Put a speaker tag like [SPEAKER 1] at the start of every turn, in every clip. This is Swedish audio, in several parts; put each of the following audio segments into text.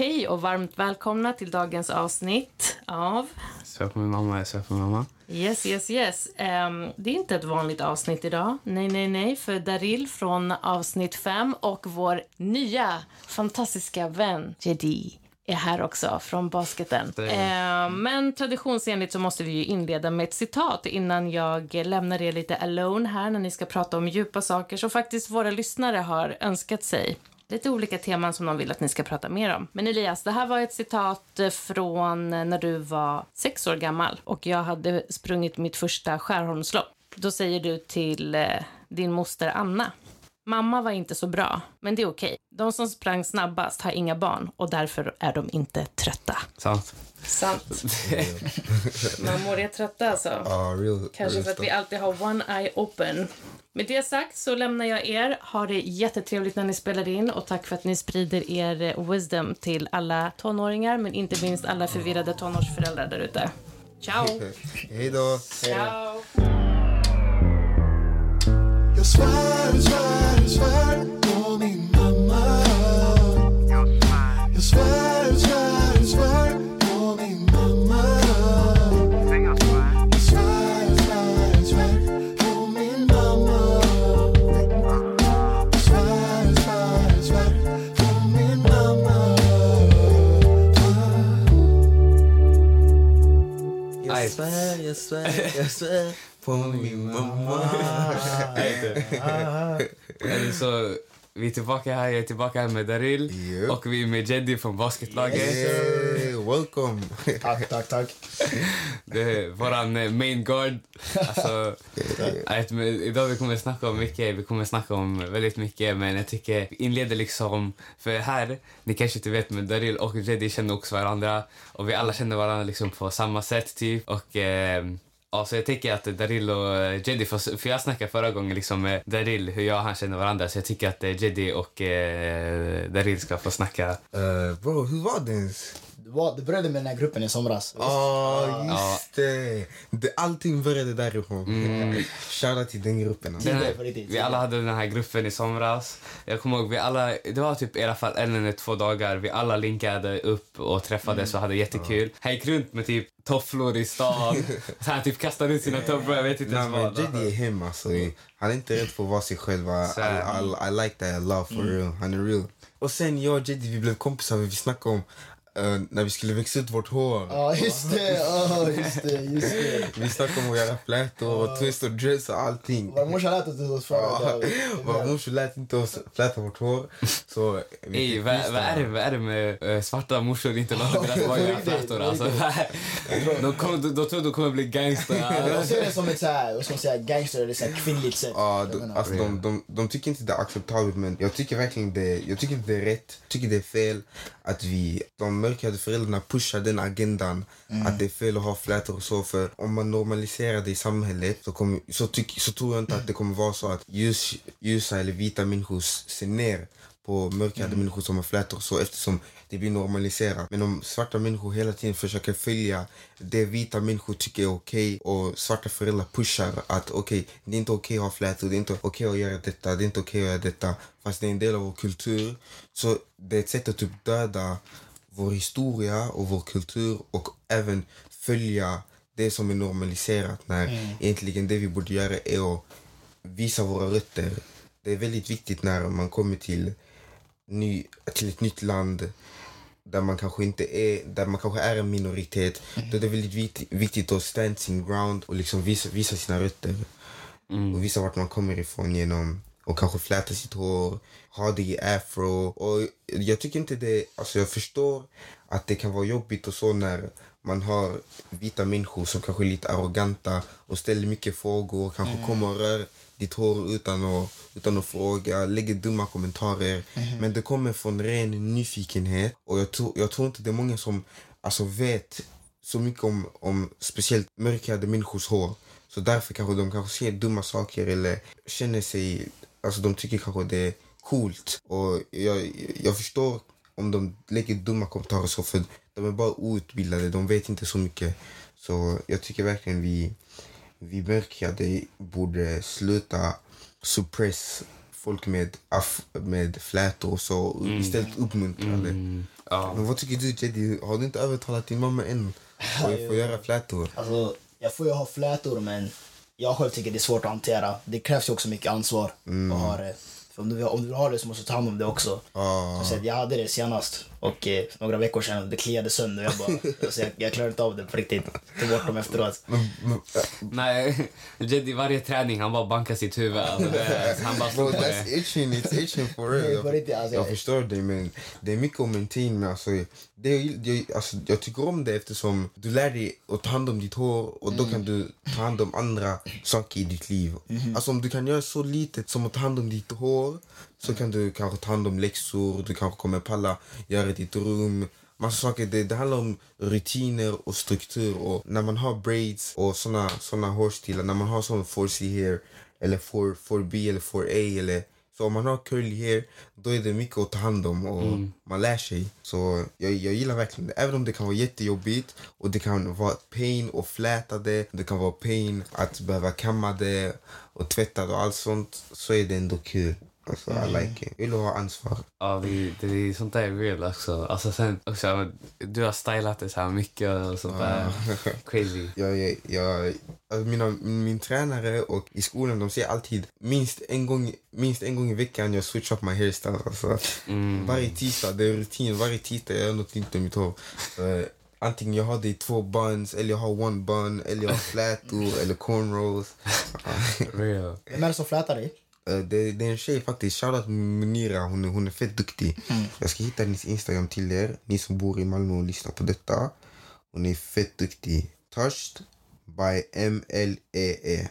[SPEAKER 1] Hej och varmt välkomna till dagens avsnitt av...
[SPEAKER 2] På min mamma, jag på min mamma.
[SPEAKER 1] Yes, yes, yes. Ehm, det är inte ett vanligt avsnitt idag. Nej, nej, nej. För Daril från avsnitt 5 och vår nya fantastiska vän Jedi är här också från basketen. Ehm, men traditionsenligt så måste vi ju inleda med ett citat innan jag lämnar er lite alone här när ni ska prata om djupa saker som faktiskt våra lyssnare har önskat sig. Lite olika teman som de vill att ni ska prata mer om. Men Elias, det här var ett citat eh, från när du var sex år gammal och jag hade sprungit mitt första Skärholmslopp. Då säger du till eh, din moster Anna. Mamma var inte så bra, men det är okej. De som sprang snabbast har inga barn och därför är de inte trötta.
[SPEAKER 2] Sant.
[SPEAKER 1] Sant. Mammor är trötta alltså.
[SPEAKER 3] Ja, real.
[SPEAKER 1] Kanske
[SPEAKER 3] real
[SPEAKER 1] för att vi
[SPEAKER 3] stuff.
[SPEAKER 1] alltid har one eye open. Med det sagt så lämnar jag er. Ha det jättetrevligt när ni spelar in och tack för att ni sprider er eh, wisdom till alla tonåringar men inte minst alla förvirrade tonårsföräldrar där ute. Ciao!
[SPEAKER 3] Hej då.
[SPEAKER 1] Ciao!
[SPEAKER 4] Svär, jag svär, jag svär på min mamma.
[SPEAKER 2] Eller så, vi är tillbaka här, jag är tillbaka här med Daril
[SPEAKER 3] Yep.
[SPEAKER 2] och vi är med Jeddy från basketlaget.
[SPEAKER 3] Hey, welcome.
[SPEAKER 5] Tack, tack, tack.
[SPEAKER 2] Det är våran eh, main guard. Alltså, men idag vi kommer snacka om mycket, vi kommer snacka om väldigt mycket men jag tycker vi inleder liksom, för här, ni kanske inte vet men Daril och Jeddy känner också varandra och vi alla känner varandra liksom på samma sätt typ och eh, Ja, så jag tycker att Daril och eh, Jedi, Jeddy, för jag snackade förra gången liksom med Daril hur jag och han känner varandra så jag tycker att eh, Jedi och eh, Daril ska få snacka.
[SPEAKER 3] Uh, bro, hur var det ens?
[SPEAKER 5] Det, var, det började med den här gruppen i somras.
[SPEAKER 3] Ja, just det. det. Allting började därifrån.
[SPEAKER 2] Mm.
[SPEAKER 3] Shoutout till den gruppen. alltså.
[SPEAKER 2] Den här, vi alla hade den här gruppen i somras. Jag kommer ihåg, vi alla, det var typ i alla fall en eller två dagar. Vi alla linkade upp och träffades och hade jättekul. Han gick runt med typ tofflor i stan. Så han typ kastade ut sina tofflor, jag vet inte ens vad.
[SPEAKER 3] Jedi är hem alltså. Han är inte rädd för att vara sig själv. I. I, I, I like that a lot for real. Han är real. Och sen jag och Jedi vi blev kompisar. Vi snackade om eh, när vi skulle växa ut vårt hår.
[SPEAKER 5] Ja, just det. Ja, just det. Just det.
[SPEAKER 3] Vi snackade om att göra flätor och twist och dress och allting.
[SPEAKER 5] Vår morsa lät oss oss förut.
[SPEAKER 3] Vår morsa lät inte oss fläta vårt hår. Så vi
[SPEAKER 2] Ey, vad, vad, är det, vad är det med eh, svarta morsor inte låta deras barn göra flätor? Alltså, de, kommer, de, de tror de kommer bli gangster.
[SPEAKER 5] Jag ser det som ett så här, vad ska man säga, gangster eller så här kvinnligt sätt.
[SPEAKER 3] Ja, de, alltså, de, de, de tycker inte det är acceptabelt men jag tycker verkligen det, jag tycker inte det är rätt. Jag tycker det är fel att vi, de mörkhyade föräldrarna pushar den agendan att det är fel att ha flätor och så för om man normaliserar det i samhället så, kommer, så, tyck, så tror jag inte att det kommer vara så att ljus, ljusa eller vita människor ser ner på mörkhyade människor som har flätor så eftersom det blir normaliserat. Men om svarta människor hela tiden försöker följa det vita människor tycker är okej och svarta föräldrar pushar att okej, det är inte okej att ha flätor, det är inte okej att göra detta, det är inte okej att göra detta fast det är en del av vår kultur. Så det är ett sätt att typ döda vår historia och vår kultur och även följa det som är normaliserat när egentligen det vi borde göra är att visa våra rötter. Det är väldigt viktigt när man kommer till, ny, till ett nytt land där man kanske inte är, där man kanske är en minoritet. Då är det väldigt viktigt, att stand sin ground och liksom visa, visa sina rötter. Och visa vart man kommer ifrån genom och kanske fläta sitt hår, ha det i afro. Och jag tycker inte det, alltså jag förstår att det kan vara jobbigt och så när man har vita människor som kanske är lite arroganta och ställer mycket frågor och kanske kommer och rör ditt hår utan att, utan att fråga, lägger dumma kommentarer. Men det kommer från ren nyfikenhet och jag tror, jag tror inte det är många som alltså vet så mycket om, om speciellt mörkhyade människors hår. Så därför kanske de kanske ser dumma saker eller känner sig, alltså de tycker kanske det är coolt. Och jag, jag förstår om de lägger dumma kommentarer så för de är bara outbildade, de vet inte så mycket. Så jag tycker verkligen vi, vi mörkhyade borde sluta suppress folk med, aff, med flätor och så. och Istället uppmuntra det.
[SPEAKER 2] Mm. Ja.
[SPEAKER 3] Men vad tycker du Jedi? Har du inte övertalat din mamma än? Att få göra flätor?
[SPEAKER 5] Alltså, jag får ju ha flätor men jag själv tycker det är svårt att hantera. Det krävs ju också mycket ansvar att ha det. För om du, om du vill ha det så måste du ta hand om det också.
[SPEAKER 3] Ah.
[SPEAKER 5] Så att jag hade det senast och eh, några veckor sedan och det kliade sönder. Jag, bara, alltså, jag, jag klarade inte av det på riktigt. Tog bort dem efteråt.
[SPEAKER 3] Men,
[SPEAKER 2] Nej, Jedi varje träning han bara bankar sitt huvud. Alltså, han bara
[SPEAKER 3] Bro,
[SPEAKER 2] slår på
[SPEAKER 3] that's
[SPEAKER 2] det.
[SPEAKER 3] itching, it's itching for
[SPEAKER 5] Nej,
[SPEAKER 3] real.
[SPEAKER 5] på riktigt, alltså,
[SPEAKER 3] jag
[SPEAKER 5] jag-
[SPEAKER 3] förstår dig men det är mycket maintain med. Alltså, det, jag, alltså, jag tycker om det eftersom du lär dig att ta hand om ditt hår och då kan du ta hand om andra saker i ditt liv. Alltså om du kan göra så litet som att ta hand om ditt hår så kan du kanske ta hand om läxor, du kanske kommer palla göra ditt rum. Massa saker. Det, det handlar om rutiner och struktur. Och när man har braids och såna, såna hårstilar, när man har sån 4C hair eller 4, 4B eller 4A eller så om man har curly hair, då är det mycket att ta hand om och man lär sig. Så jag, jag gillar verkligen det. Även om det kan vara jättejobbigt och det kan vara pain att fläta det, det kan vara pain att behöva kamma det och tvätta det och allt sånt, så är det ändå kul. Alltså, I like it. Jag vill ha ansvar.
[SPEAKER 2] Ja, det, det, sånt där är real också. Alltså, sen, också du har stylat det så här mycket och sånt där. Crazy.
[SPEAKER 3] Jag, jag, jag, alltså mina, min, min tränare och i skolan de säger alltid minst en gång, minst en gång i veckan jag switch up my hairstyle. Alltså, Varje tisdag, det är rutin. Varje tisdag jag gör något nytt med mitt hår. Så, antingen jag har det i två buns, eller jag har one bun, eller jag har flätor eller cornrows.
[SPEAKER 2] Real.
[SPEAKER 5] Vem är det som flätar dig?
[SPEAKER 3] Eh, det, det är en tjej faktiskt, shoutout Munira, hon hon är fett duktig. Jag ska hitta hennes Instagram till er, ni som bor i Malmö och lyssnar på detta. Hon är fett duktig. Touched by M-L-E-E.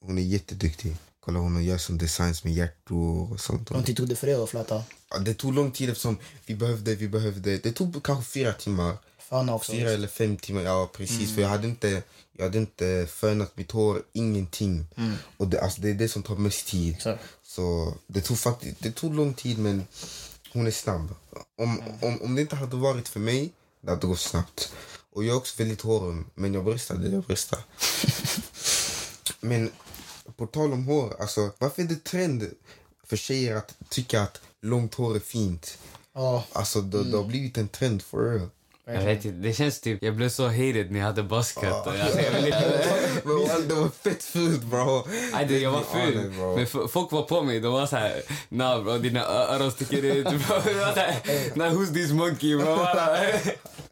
[SPEAKER 3] Hon är jätteduktig. Kolla hon gör som designs med hjärtor och sånt.
[SPEAKER 5] Hur lång tid tog det för dig att fläta?
[SPEAKER 3] Ja, Det tog lång tid eftersom vi behövde, vi behövde, det tog kanske fyra timmar.
[SPEAKER 5] Fan också.
[SPEAKER 3] Fyra eller fem timmar, ja precis. För jag hade inte, jag hade inte fönat mitt hår, ingenting. Och det, alltså, det är det som tar mest tid.
[SPEAKER 5] Så.
[SPEAKER 3] Så det tog faktiskt, det tog lång tid men hon är snabb. Om, om, om det inte hade varit för mig, det hade gått snabbt. Och jag är också väldigt hårig, men jag bröstade, jag bröstar. men på tal om hår, alltså varför är det trend för tjejer att tycka att långt hår är fint?
[SPEAKER 5] Ja,
[SPEAKER 3] Alltså det, det har blivit en trend for real.
[SPEAKER 2] Jag vet inte, det känns typ... Jag blev så hated när jag hade buzzcut. Alltså, jag vill inte...
[SPEAKER 3] Men det var fett fult bro.
[SPEAKER 2] Nej, det, jag var ful. Men folk var på mig. De var så här... Nah bro, dina öron sticker ut. Bro. Det var så här, nah, who's this monkey bro?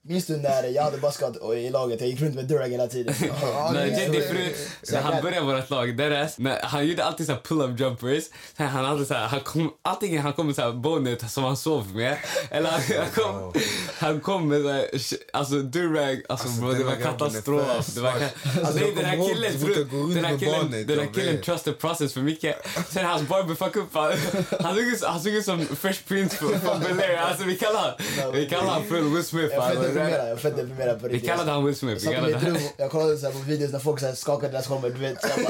[SPEAKER 5] Minns du när jag hade baskat och i laget? Jag gick runt med Durag hela tiden. Ja,
[SPEAKER 2] Nej,
[SPEAKER 5] det-
[SPEAKER 2] det förut, när han började vårt lag, deras, när han gjorde alltid så pull-up jumpers. Så han hade så här, han kom, antingen han kom med så här bonet som han sov med, eller han, han kom, han kom med så här, alltså durag, alltså,
[SPEAKER 3] Alltså,
[SPEAKER 2] bro,
[SPEAKER 3] den
[SPEAKER 2] det var katastrof. Det var,
[SPEAKER 3] Alltså,
[SPEAKER 2] den här killen,
[SPEAKER 3] runt
[SPEAKER 2] den här killen, den här killen trust the process för mycket. Sen hans barber fuck upp han. Han såg Han såg ut som Fresh Prince från från Bel-Air. Alltså vi kallar vi kallar han för Will Smith.
[SPEAKER 5] Deprimerad, jag är fett deprimerad på
[SPEAKER 2] Vi
[SPEAKER 5] riktigt.
[SPEAKER 2] kallade han Will Smith.
[SPEAKER 5] Jag satt i mitt rum, jag kollade så här på videos när folk så här skakade deras kommer, du vet. Så jag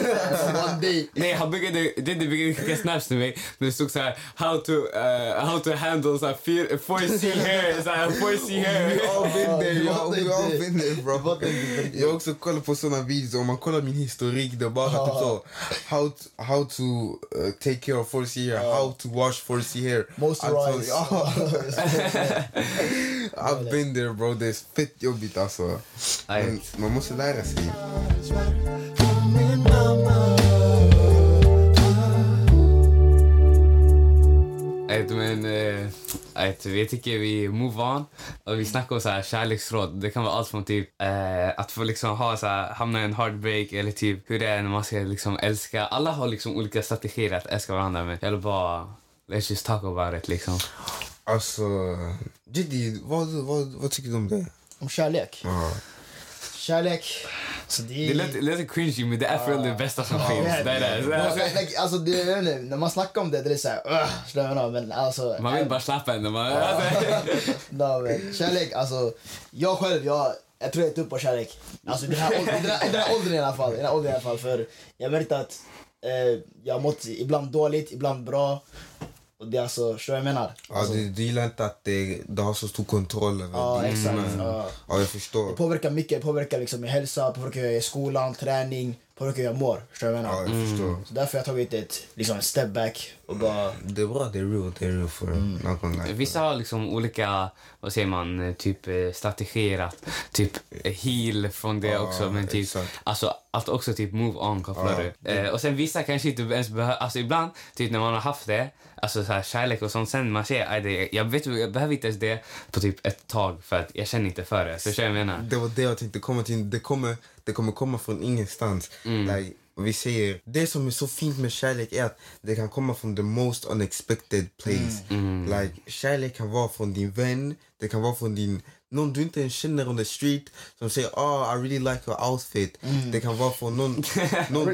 [SPEAKER 5] bara, one day.
[SPEAKER 2] Nej, han byggde, det det byggde skicka snaps till mig. Det stod så här, how to, uh, how to handle så här, fyr- 4C hair, så här, 4C hair.
[SPEAKER 3] We all been there,
[SPEAKER 5] det-
[SPEAKER 3] we all
[SPEAKER 5] det-
[SPEAKER 3] been there bro.
[SPEAKER 5] det- det-
[SPEAKER 3] Jag har också kollat på såna videos, om man kollar min historik, det är bara typ så how to, how to uh, take care of 4C hair, how to wash 4C hair.
[SPEAKER 5] Moisturize.
[SPEAKER 3] Alltså. I've been there bro, det är fett jobbigt alltså. Men man måste lära sig.
[SPEAKER 2] Vet, men, vet, vi tycker vi move on. Och vi snackar om så här, kärleksråd. Det kan vara allt från typ eh, att få liksom ha så här, hamna i en heartbreak eller typ hur det är när man ska liksom älska. Alla har liksom olika strategier att älska varandra men jag vill bara let's just talk about it liksom.
[SPEAKER 3] Alltså, Jiddy, vad, vad, vad tycker du om det?
[SPEAKER 5] Om kärlek.
[SPEAKER 3] Ja.
[SPEAKER 5] Kärlek. Så det
[SPEAKER 2] Det låter, det låter cringy men det är för det bästa som finns. Det är det.
[SPEAKER 5] Alltså, like, alltså, det, när man snackar om det, det är såhär... Uh, slöna, men alltså...
[SPEAKER 2] Man vill bara slappa henne. Man, alltså,
[SPEAKER 5] No, men, kärlek, alltså... Jag själv, jag, jag tror jag är upp på kärlek. Alltså i den här, den här, den här åldern i alla fall. I den här åldern i alla fall. För jag vet att eh, jag har mått ibland dåligt, ibland bra. Och det är alltså, förstår du vad jag menar?
[SPEAKER 3] Ja,
[SPEAKER 5] Alltså,
[SPEAKER 3] du, du gillar inte att det, du har så stor kontroll över
[SPEAKER 5] Ja,
[SPEAKER 3] din-
[SPEAKER 5] exakt.
[SPEAKER 3] Mm.
[SPEAKER 5] Ja.
[SPEAKER 3] Ja, jag förstår.
[SPEAKER 5] Det påverkar mycket, det påverkar liksom min hälsa, påverkar hur jag är i skolan, träning, påverkar hur jag mår. Förstår du vad jag menar?
[SPEAKER 3] Ja, jag förstår.
[SPEAKER 5] Så därför har jag tagit ett liksom, step back och bara...
[SPEAKER 3] Det är bra, det är real, det är real för någon like.
[SPEAKER 2] Vissa har liksom olika, vad säger man, typ eh, strategier att typ heal från det
[SPEAKER 3] Ja,
[SPEAKER 2] också. Men typ,
[SPEAKER 3] exakt.
[SPEAKER 2] alltså att också typ move on kopplar du. Eh, och sen vissa kanske inte ens behöver, alltså ibland typ när man har haft det, alltså så här kärlek och sånt, sen man ser, "Aj, det, jag vet jag behöver inte ens det på typ ett tag för att jag känner inte för det. Förstår du vad jag menar?
[SPEAKER 3] Det var det jag tänkte komma till. Det kommer, det kommer komma från ingenstans. Like, vi säger, det som är så fint med kärlek är att det kan komma från the most unexpected place. Like, kärlek kan vara från din vän, det kan vara från din någon du inte ens känner on the street som säger oh, I really like your outfit. Det kan vara från någon, någon,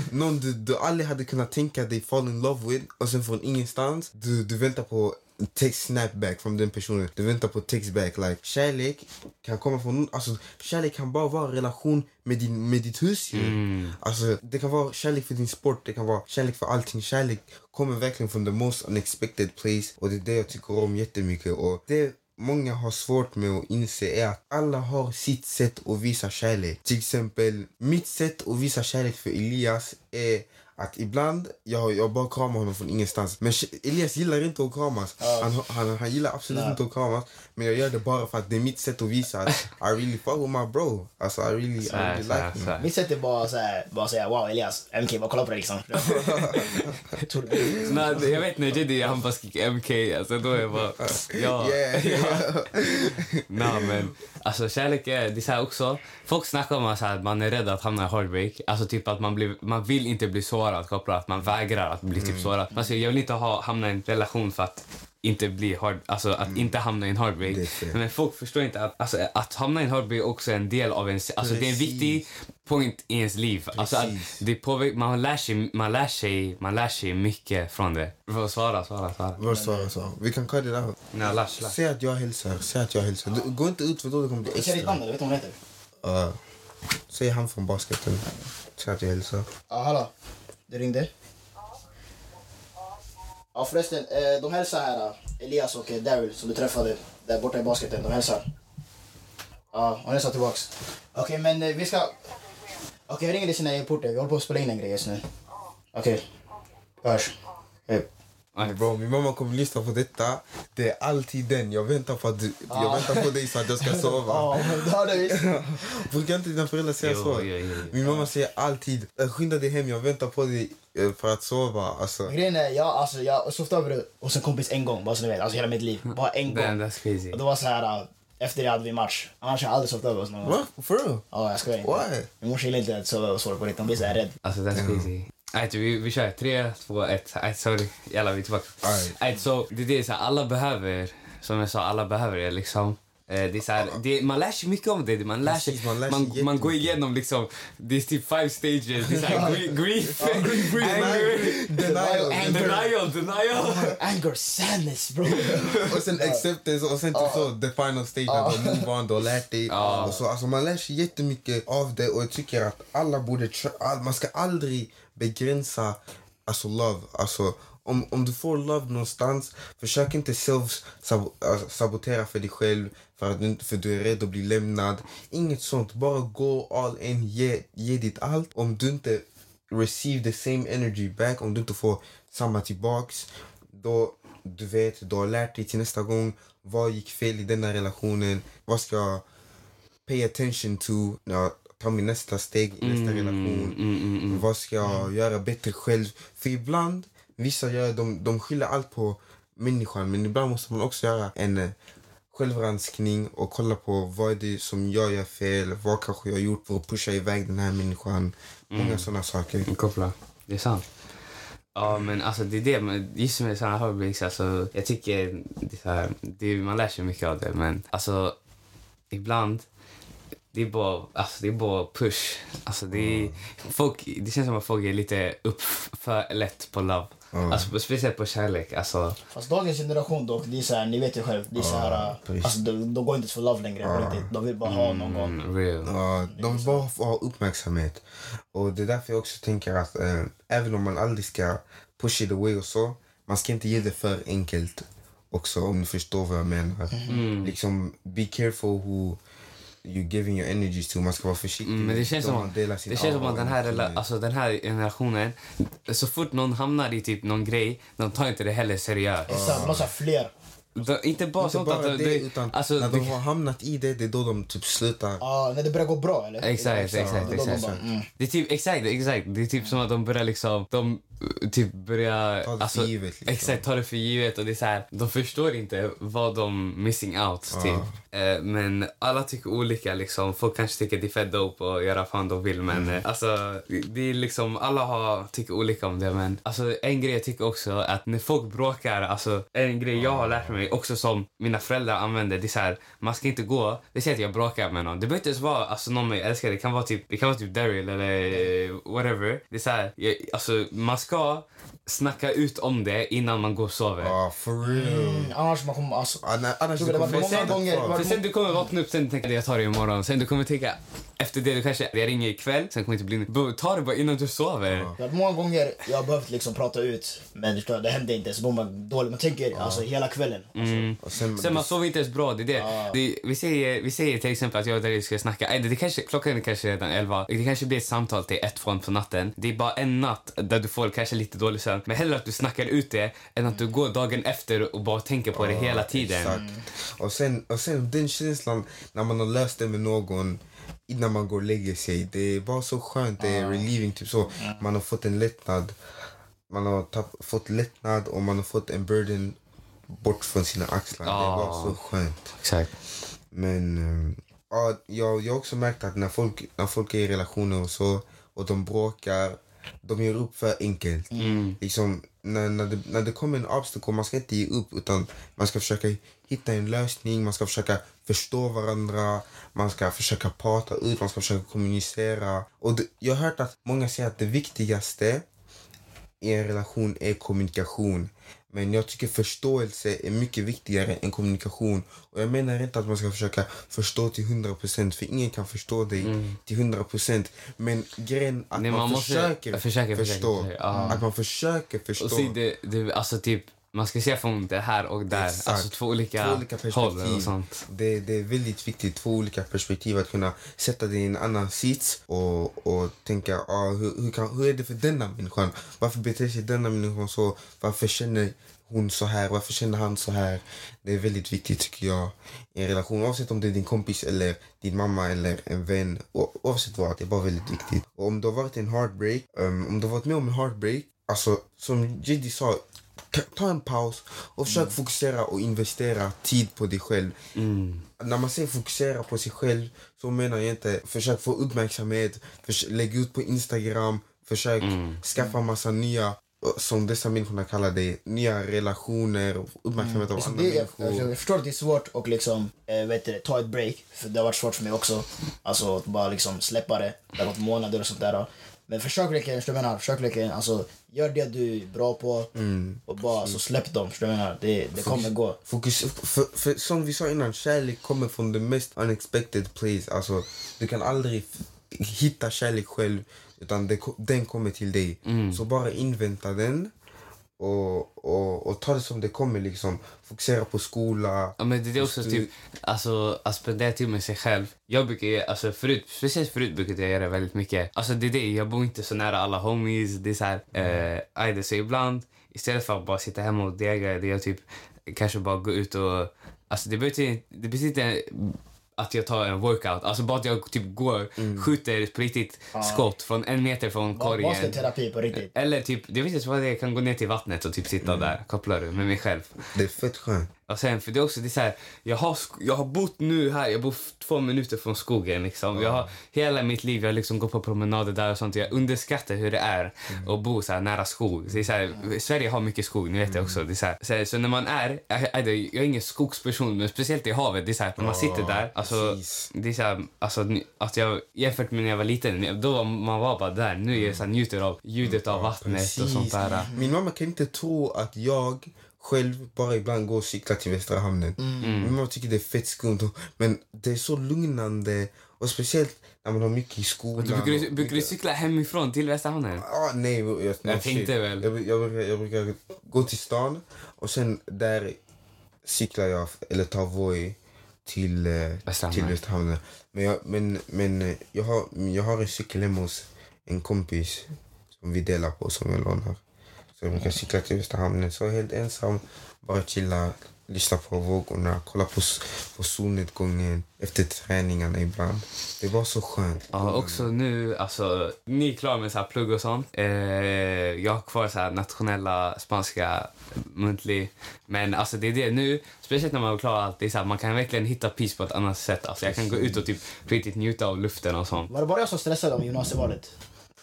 [SPEAKER 3] någon du, du aldrig hade kunnat tänka dig fall in love with och sen från ingenstans. Du, du väntar på text snapback från den personen. Du väntar på text back. Like, kärlek kan komma från alltså kärlek kan bara vara en relation med, din, med ditt husdjur. Alltså, det kan vara kärlek för din sport, det kan vara kärlek för allting. Kärlek kommer verkligen från the most unexpected place och det är det jag tycker om jättemycket. Och det många har svårt med att inse är att alla har sitt sätt att visa kärlek. Till exempel, mitt sätt att visa kärlek för Elias är att ibland, jag, jag bara kramar honom från ingenstans. Men Elias gillar inte att kramas. Han, han, han gillar absolut
[SPEAKER 5] Nej.
[SPEAKER 3] inte att kramas. Men jag gör det bara för att det är mitt sätt att visa att I really fuck with my bro. Alltså I really, I
[SPEAKER 2] Så här,
[SPEAKER 3] really
[SPEAKER 2] så
[SPEAKER 3] like
[SPEAKER 2] så
[SPEAKER 3] him.
[SPEAKER 5] Mitt sätt är bara, bara säga wow Elias, MK, bara kolla på det liksom.
[SPEAKER 2] När, jag vet när Jedi han bara skriker MK, alltså då är jag bara... Ja.
[SPEAKER 3] Yeah.
[SPEAKER 2] Nej men alltså kärlek är, det är så här också, folk snackar om att man är rädd att hamna i heartbreak. Alltså typ att man, blir, man vill inte bli sårad kopplat, att man vägrar att bli typ sårad. Man säger jag vill inte ha, hamna i en relation för att inte bli hard, alltså att inte hamna i en heartbreak.
[SPEAKER 3] Det är fel.
[SPEAKER 2] Men folk förstår inte att, alltså, att hamna i en heartbreak också är en del av en, alltså det är en
[SPEAKER 3] Precis.
[SPEAKER 2] viktig point i ens liv. Alltså att
[SPEAKER 3] Precis.
[SPEAKER 2] det påverkar, man lär sig, man lär sig, man lär sig mycket från det. Får svara, svara, svara.
[SPEAKER 3] Vad sa jag? sa? Vi kan cut it out.
[SPEAKER 2] Nej, lash, lash.
[SPEAKER 3] Säg att jag hälsar. Säg att jag hälsar. Du, gå inte ut för då det kommer bli
[SPEAKER 5] Säg ditt
[SPEAKER 3] extra.
[SPEAKER 5] namn, jag vet vad hon heter.
[SPEAKER 3] Uh, säg han från basketen. Säg jag hälsar.
[SPEAKER 5] Ja, hallå. det ringde? Ja förresten, eh, de hälsar här. Eh, Elias och eh, Daryl som du träffade där borta i basketen. De hälsar. Ja, hon hälsar tillbaks. Okej, men vi ska... Okej, jag ringer dig sen när jag är i porten. Vi håller på att spela in en grej just nu. Okej. Hörs. Hej.
[SPEAKER 3] Bro, min mamma kommer lyssna på detta. Det är alltid den. Jag väntar på, att du, jag väntar på dig så att jag ska sova. Brukar inte dina föräldrar säga
[SPEAKER 2] Jo,
[SPEAKER 3] så?
[SPEAKER 2] jo, jo, jo.
[SPEAKER 3] Min mamma säger alltid "Eh, skynda dig hem, jag väntar på dig eh, för att sova. Alltså,
[SPEAKER 5] Grejen är, jag, alltså, jag sovit över hos en kompis en gång, bara så ni vet. Alltså hela mitt liv. Bara en gång.
[SPEAKER 2] Damn, that's crazy.
[SPEAKER 5] Och det var så här, äh, efter det hade vi match. Annars har jag aldrig sovit över hos någon.
[SPEAKER 3] va? For real?
[SPEAKER 5] Ja, jag skojar inte.
[SPEAKER 3] Why?
[SPEAKER 5] Min morsa gillar inte att sova över hos folk på riktigt. Hon blir så här rädd.
[SPEAKER 2] Alltså that's crazy. Right, vi, vi kör. Tre, två, ett. Right, sorry. Jalla, vi är tillbaka. Right, så det är det, så här, alla behöver, som jag sa, alla behöver det liksom. Eh, Det är så här, det, man lär sig mycket om det. Man lär sig,
[SPEAKER 3] man lär sig
[SPEAKER 2] man, man går igenom liksom, det är typ five stages. Det är så här, grief, grief, anger,
[SPEAKER 3] Denial.
[SPEAKER 2] denial, denial.
[SPEAKER 5] Anger, sadness bro.
[SPEAKER 3] Och sen acceptance och sen typ så the final stage när du move on, du har lärt dig.
[SPEAKER 2] Ja.
[SPEAKER 3] Och så, alltså man lär sig jättemycket av det och jag tycker att alla borde, man ska aldrig begränsa alltså love. Alltså om, om du får love någonstans, försök inte self sab- alltså, sabotera för dig själv för att du, för du är rädd att bli lämnad. Inget sånt, bara gå all in, ge, ge ditt allt. Om du inte receive the same energy back, om du inte får samma tillbaks, då du vet, du har lärt dig till nästa gång. Vad gick fel i denna relationen? Vad ska jag pay attention to när jag tar min nästa steg i nästa relation? Vad ska jag göra bättre själv? För ibland, vissa gör, de, de skyller allt på människan men ibland måste man också göra en eh, självranskning och kolla på vad är det som jag gör fel, vad kanske jag har gjort för att pusha iväg den här människan. Många sådana saker.
[SPEAKER 2] Koppla. Det är sant. Ja, men alltså det är det, men just med sådana heartbreaks, alltså jag tycker det är så här, det är, man lär sig mycket av det, men alltså ibland det är bara, alltså det är bara push. Alltså det, är, folk, det känns som att folk är lite upp för lätt på love. Alltså speciellt på kärlek. Alltså,
[SPEAKER 5] Fast dagens generation dock, det är så här, ni vet ju själv. Det är så här, alltså, de, de går inte för love längre riktigt. De vill bara ha någon gång.
[SPEAKER 2] mm, real.
[SPEAKER 3] Ja, de vill bara få ha uppmärksamhet. Och det är därför jag också tänker att eh, även om man aldrig ska push it away och så, man ska inte ge det för enkelt också om du förstår vad jag menar. Liksom, be careful who you giving your energies to. Man ska vara försiktig.
[SPEAKER 2] Mm, men det känns som, det känns som att den här, alltså den här generationen, så fort någon hamnar i typ någon grej, de tar inte det heller seriöst.
[SPEAKER 5] Exakt, måste ha fler.
[SPEAKER 2] De, inte bara
[SPEAKER 3] Inte
[SPEAKER 2] sånt
[SPEAKER 3] bara
[SPEAKER 2] att
[SPEAKER 3] det,
[SPEAKER 2] de,
[SPEAKER 3] utan
[SPEAKER 2] alltså,
[SPEAKER 3] när de
[SPEAKER 2] det-
[SPEAKER 3] har hamnat i det, det är då de typ slutar.
[SPEAKER 5] Ja, när det börjar gå bra eller?
[SPEAKER 2] Exakt, exakt,
[SPEAKER 5] Det då de
[SPEAKER 2] exakt.
[SPEAKER 5] bara, mm.
[SPEAKER 2] Det är typ, exakt, exakt. Det är typ som att de börjar liksom, de uh, typ börjar...
[SPEAKER 3] Ta det för givet, liksom.
[SPEAKER 2] Exakt, ta det för givet och det är så här, de förstår inte vad de missing out till. Eh, men alla tycker olika liksom. Folk kanske tycker det är fett dope och göra fan de vill men eh, alltså det är liksom, alla har, tycker olika om det men alltså en grej jag tycker också att när folk bråkar, alltså en grej jag har lärt mig också som mina föräldrar använder, det är så här, man ska inte gå, det säger att jag bråkar med någon. Det behöver inte ens vara alltså, någon jag älskar, det kan vara typ, det kan vara typ Daryl eller eh, whatever. Det är så här, jag, alltså man ska score snacka ut om det innan man går och sover.
[SPEAKER 3] Ja, for real.
[SPEAKER 5] Mm, Annars man kommer... Alltså,
[SPEAKER 3] Ah, nej, annars
[SPEAKER 5] var
[SPEAKER 3] kommer
[SPEAKER 5] många gånger-
[SPEAKER 2] För sen du kommer vakna upp sen tänka jag tar det imorgon. Sen du kommer tänka efter det du kanske jag ringer ikväll. Sen kommer det inte bli ta det bara innan du sover.
[SPEAKER 5] varit många gånger jag har behövt liksom prata ut, men du det hände inte. Så man dåligt. Man tänker alltså hela kvällen. Alltså,
[SPEAKER 3] Och sen,
[SPEAKER 2] Sen man sover inte ens bra. Det är det. det vi, säger, vi säger till exempel att jag och Dario ska snacka. Nej, det, det kanske, klockan är kanske redan 11. Det kanske blir ett samtal till ett från på natten. Det är bara en natt där du får kanske lite dålig sömn. Men hellre att du snackar ut det än att du går dagen efter och bara tänker på det hela tiden.
[SPEAKER 3] Exakt. Och, sen, och sen den känslan när man har löst det med någon innan man går och lägger sig. Det är bara så skönt. Det är relieving. Typ så. Man har fått en lättnad. Man har tapp, fått lättnad och man har fått en burden bort från sina axlar. Det är bara så skönt.
[SPEAKER 2] Exakt.
[SPEAKER 3] Men eh, ja, jag, jag har också märkt att när folk, när folk är i relationer och så och de bråkar, de ger upp för enkelt. Liksom, när, när, det, när det kommer en obstacle, man ska inte ge upp utan man ska försöka hitta en lösning, man ska försöka förstå varandra, man ska försöka prata ut, man ska försöka kommunicera. Och det, jag har hört att många säger att det viktigaste i en relation är kommunikation. Men jag tycker förståelse är mycket viktigare än kommunikation. Och jag menar inte att man ska försöka förstå till 100% för ingen kan förstå dig till 100%. Men grejen att
[SPEAKER 2] Nej,
[SPEAKER 3] man,
[SPEAKER 2] man
[SPEAKER 3] försöker,
[SPEAKER 2] försöker, försöker,
[SPEAKER 3] förstå.
[SPEAKER 2] försöker, ja.
[SPEAKER 3] Att man försöker förstå.
[SPEAKER 2] Och se, det, det, alltså typ, man ska se från det här och där.
[SPEAKER 3] Exakt.
[SPEAKER 2] Alltså två olika,
[SPEAKER 3] Två olika perspektiv.
[SPEAKER 2] och sånt.
[SPEAKER 3] Det, det är väldigt viktigt, två olika perspektiv. Att kunna sätta dig i en annan sits och, och tänka ah, hur, hur, kan, hur är det för denna människan? Varför beter sig denna människan så? Varför känner hon så här? Varför känner han så här? Det är väldigt viktigt tycker jag i en relation. Oavsett om det är din kompis eller din mamma eller en vän. Oavsett vad, det är bara väldigt viktigt. Och om du har varit en heartbreak, um, om du har varit med om en heartbreak, alltså som Jiddy sa, ta- en paus och försök fokusera och investera tid på dig själv. När man säger fokusera på sig själv så menar jag inte försök få uppmärksamhet, förs- lägg ut på Instagram, försök skaffa massa nya, eh, som dessa människorna kallar det, nya relationer och uppmärksamhet av
[SPEAKER 5] liksom
[SPEAKER 3] andra
[SPEAKER 5] det,
[SPEAKER 3] människor.
[SPEAKER 5] jag förstår att det är svårt att liksom, eh, vet du, ta ett break. För det har varit svårt för mig också. Alltså att bara liksom släppa det. Det har gått månader och sånt där. Men försök verkligen, förstår du vad jag menar? Försök verkligen, alltså gör det du är bra på. Och bara alltså, släpp dem, förstår du menar? Det, det kommer gå.
[SPEAKER 3] Fokus, för, för, som vi sa innan, kärlek kommer från the mest unexpected place. Alltså, du kan aldrig hitta kärlek själv, utan det, den kommer till dig. Så bara invänta den och, och, och ta det som det kommer. Liksom. Fokusera på skola.
[SPEAKER 2] Ja, men det är också typ, alltså att spendera tid med sig själv. Jag brukar, alltså förut, speciellt förut brukade jag göra väldigt mycket. Alltså det är det, jag bor inte så nära alla homies. Det är så här, eh, aj, det så ibland istället för att bara sitta hemma och dega, det är jag typ kanske bara gå ut och, alltså det betyder, det betyder inte att jag tar en workout. Alltså bara att jag typ går, skjuter på riktigt skott från en meter från korgen.
[SPEAKER 5] Basketterapi på riktigt.
[SPEAKER 2] Eller typ, det vet inte vad det är, jag kan gå ner till vattnet och typ sitta där, kopplar du, med mig själv.
[SPEAKER 3] Det är fett skönt.
[SPEAKER 2] Och sen, för det är också det är så här, jag har, jag har bott nu här, jag bor två minuter från skogen. Liksom. Jag har, hela mitt liv jag har liksom gått på promenader där och sånt. Jag underskattar hur det är att bo så här nära skog. Det är så här, Sverige har mycket skog, ni vet det också. Det är så, här, så, här, så när man är, jag, jag, är ingen skogsperson, men speciellt i havet, det är så här, när man sitter där. Alltså,
[SPEAKER 3] precis.
[SPEAKER 2] det är så här, alltså, att jag, jämfört med när jag var liten, då var man var bara där. Nu är jag så här, njuter av ljudet av vattnet och sånt där.
[SPEAKER 3] Min mamma kan inte tro att jag själv bara ibland går och cyklar till Västra hamnen. Min mamma tycker det är fett skumt. Men det är så lugnande. Och speciellt när man har mycket i skolan.
[SPEAKER 2] Du brukar, brukar du cykla hemifrån till Västra hamnen?
[SPEAKER 3] Ah, nej, jag, jag,
[SPEAKER 2] Jag tänkte väl.
[SPEAKER 3] Jag, jag, brukar, jag brukar gå till stan och sen där cyklar jag eller tar Voi. till, eh,
[SPEAKER 2] Västra
[SPEAKER 3] till. Västra Hamnen. Men, jag, men, men eh, jag, har, jag har en cykel hemma hos en kompis som vi delar på, som jag lånar. Så jag brukar cykla till Västra Hamnen. Så helt ensam, bara chilla, lyssna på vågorna, kolla på, på solnedgången efter träningarna ibland. Det var så skönt.
[SPEAKER 2] Ja, också nu, alltså, ni är klara med så här plugg och sånt. Eh, jag har kvar så här nationella spanska muntlig. Men alltså det är det nu, speciellt när man har klarat allt, det är så här, man kan verkligen hitta peace på ett annat sätt. Alltså jag kan gå ut och typ riktigt njuta av luften och sånt.
[SPEAKER 5] Var det bara jag som stressade om gymnasievalet?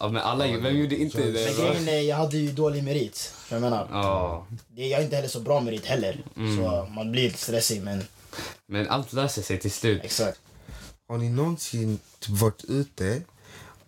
[SPEAKER 2] Ja, men alla, vem gjorde inte
[SPEAKER 5] Men
[SPEAKER 2] det? va?
[SPEAKER 5] grejen är, jag hade ju dålig merit. Jag menar,
[SPEAKER 2] Ja,
[SPEAKER 5] det, jag är inte heller så bra merit heller. Så man blir lite stressig men
[SPEAKER 2] men allt löser sig till slut.
[SPEAKER 5] exakt.
[SPEAKER 3] Har ni någonsin typ varit ute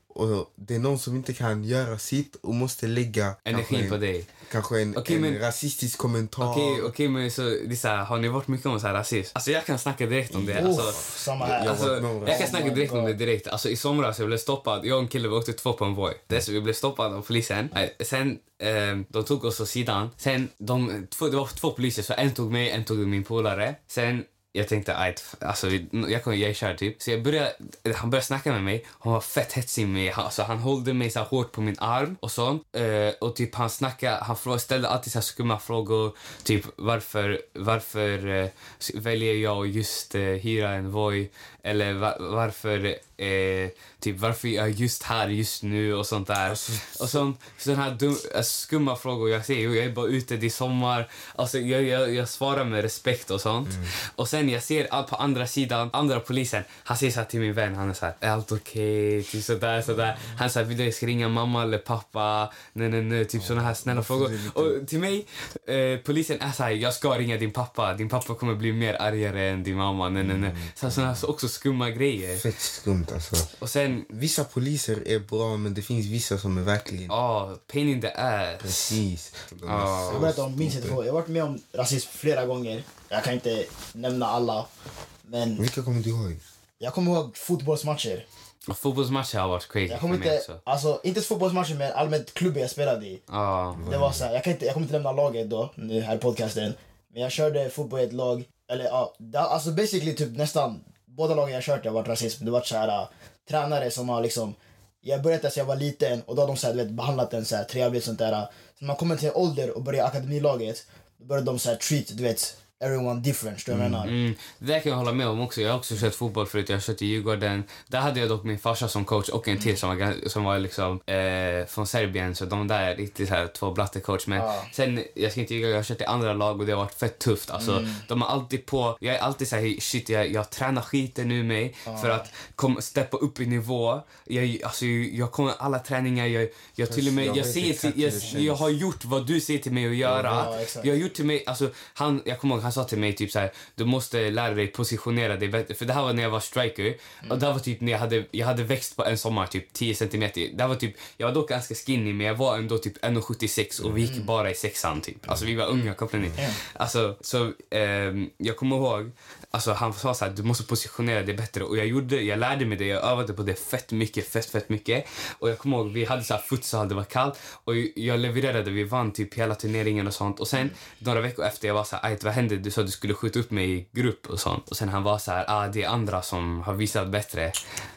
[SPEAKER 3] och det är någon som inte kan göra sitt och måste lägga
[SPEAKER 2] Energi
[SPEAKER 3] en-
[SPEAKER 2] på dig.
[SPEAKER 3] Kanske en,
[SPEAKER 2] Okej,
[SPEAKER 3] en
[SPEAKER 2] men-
[SPEAKER 3] rasistisk kommentar.
[SPEAKER 2] Okej, okej, men så, det är så här, har ni varit mycket om så här rasism? Alltså jag kan snacka direkt om det. Alltså,
[SPEAKER 5] Uff, samma här.
[SPEAKER 3] Jag
[SPEAKER 2] Alltså, jag kan
[SPEAKER 5] Oh
[SPEAKER 2] snacka
[SPEAKER 5] my
[SPEAKER 2] direkt om det direkt. Alltså, I somras jag blev stoppad. Jag och en kille vi åkte två på en Voi. Dess, vi blev stoppade av polisen. Sen eh, de tog oss åt sidan. Sen de, två, det var två poliser, så en tog mig, en tog min polare. Sen jag tänkte, att alltså, jag, kommer, jag är kär typ. Så jag började, han började snacka med mig. Han var fett hetsig med mig. Han, alltså, han höll mig så hårt på min arm och sånt. Eh, och typ han snackade, han frå- ställde alltid så här skumma frågor. Typ varför, varför eh, väljer jag just eh, hyra en Voi? Eller va, varför, eh, typ varför är jag just här just nu och sånt där. och sånt, sån här dum, eh, skumma frågor. Jag säger, "Jo, jag är bara ute, det är sommar. Alltså, jag, jag, jag svarar med respekt och sånt. Och sen jag ser på andra sidan, andra polisen, han säger så till min vän, han är så här, är allt okej? Typ sådär, sådär. Han säger, vill du jag ska ringa mamma eller pappa? Nej, nej, nej, typ såna här snälla frågor. Och till mig, eh, polisen är så här, jag ska ringa din pappa. Din pappa kommer bli mer argare än din mamma. Nej, nej, nej. Så, såna här, så också skumma grejer.
[SPEAKER 3] Fett skumt alltså.
[SPEAKER 2] Och sen,
[SPEAKER 3] Vissa poliser är bra men det finns vissa som är verkligen...
[SPEAKER 2] ja, pain in the ass.
[SPEAKER 3] Precis. De så
[SPEAKER 5] Jag berättar om min situation. Jag har varit med om rasism flera gånger. Jag kan inte nämna alla. Men
[SPEAKER 3] Vilka kommer du ihåg?
[SPEAKER 5] jag kommer ihåg fotbollsmatcher.
[SPEAKER 2] Och Fotbollsmatcher har varit crazy
[SPEAKER 5] Jag kommer inte,
[SPEAKER 2] också.
[SPEAKER 5] alltså inte fotbollsmatcher men allmänt klubben jag spelade i.
[SPEAKER 2] Ja.
[SPEAKER 5] Det var så här, jag, kan inte, jag kommer inte nämna laget då, nu här i podcasten. Men jag körde fotboll i ett lag, eller ja, alltså basically typ nästan båda lagen jag kört har varit rasism. Det har varit så här, äh, tränare som har liksom, jag började där sedan jag var liten och då har de så här, vet, behandlat en så här, trevligt sånt där. Äh. Så när man kommer till en ålder och börjar akademilaget, då börjar de så här treat, du vet, everyone different. Du menar?
[SPEAKER 2] Mm, det kan jag hålla med om också. Jag har också kört fotboll förut. Jag har kört i Djurgården. Där hade jag dock min farsa som coach och en till som var, som var liksom, eh, från Serbien. Så de där är riktigt så här, två blatte coach. Men
[SPEAKER 5] Ja.
[SPEAKER 2] sen, jag ska inte ljuga, jag har kört i andra lag och det har varit fett tufft. Alltså, De är alltid på. Jag är alltid så här, shit jag, jag tränar skiten ur mig för att kom, steppa upp i nivå. Jag, alltså, jag kommer alla träningar, jag, jag till och med,
[SPEAKER 3] Jag
[SPEAKER 2] jag, säger till, jag, jag har gjort vad du säger till mig att göra.
[SPEAKER 5] Ja,
[SPEAKER 2] jag har gjort till mig, alltså, han, jag kommer ihåg han sa till mig typ så här, du måste lära dig positionera dig bättre. För det här var när jag var striker. Och det var typ när jag hade, jag hade växt på en sommar typ 10 centimeter. Det var typ, jag var dock ganska skinny men jag var ändå typ 1,76 och vi gick bara i sexan typ. Alltså vi var unga kopplade ni. Alltså så ehm, jag kommer ihåg, alltså han sa så här, du måste positionera dig bättre och jag gjorde, jag lärde mig det, jag övade på det fett mycket, fett fett mycket. Och jag kommer ihåg, vi hade så här futsal, det var kallt och jag levererade, vi vann typ hela turneringen och sånt. Och sen några veckor efter jag var så här, "Aj, vad hände? Du sa att du skulle skjuta upp mig i grupp och sånt. Och sen han var så här, ah det är andra som har visat bättre.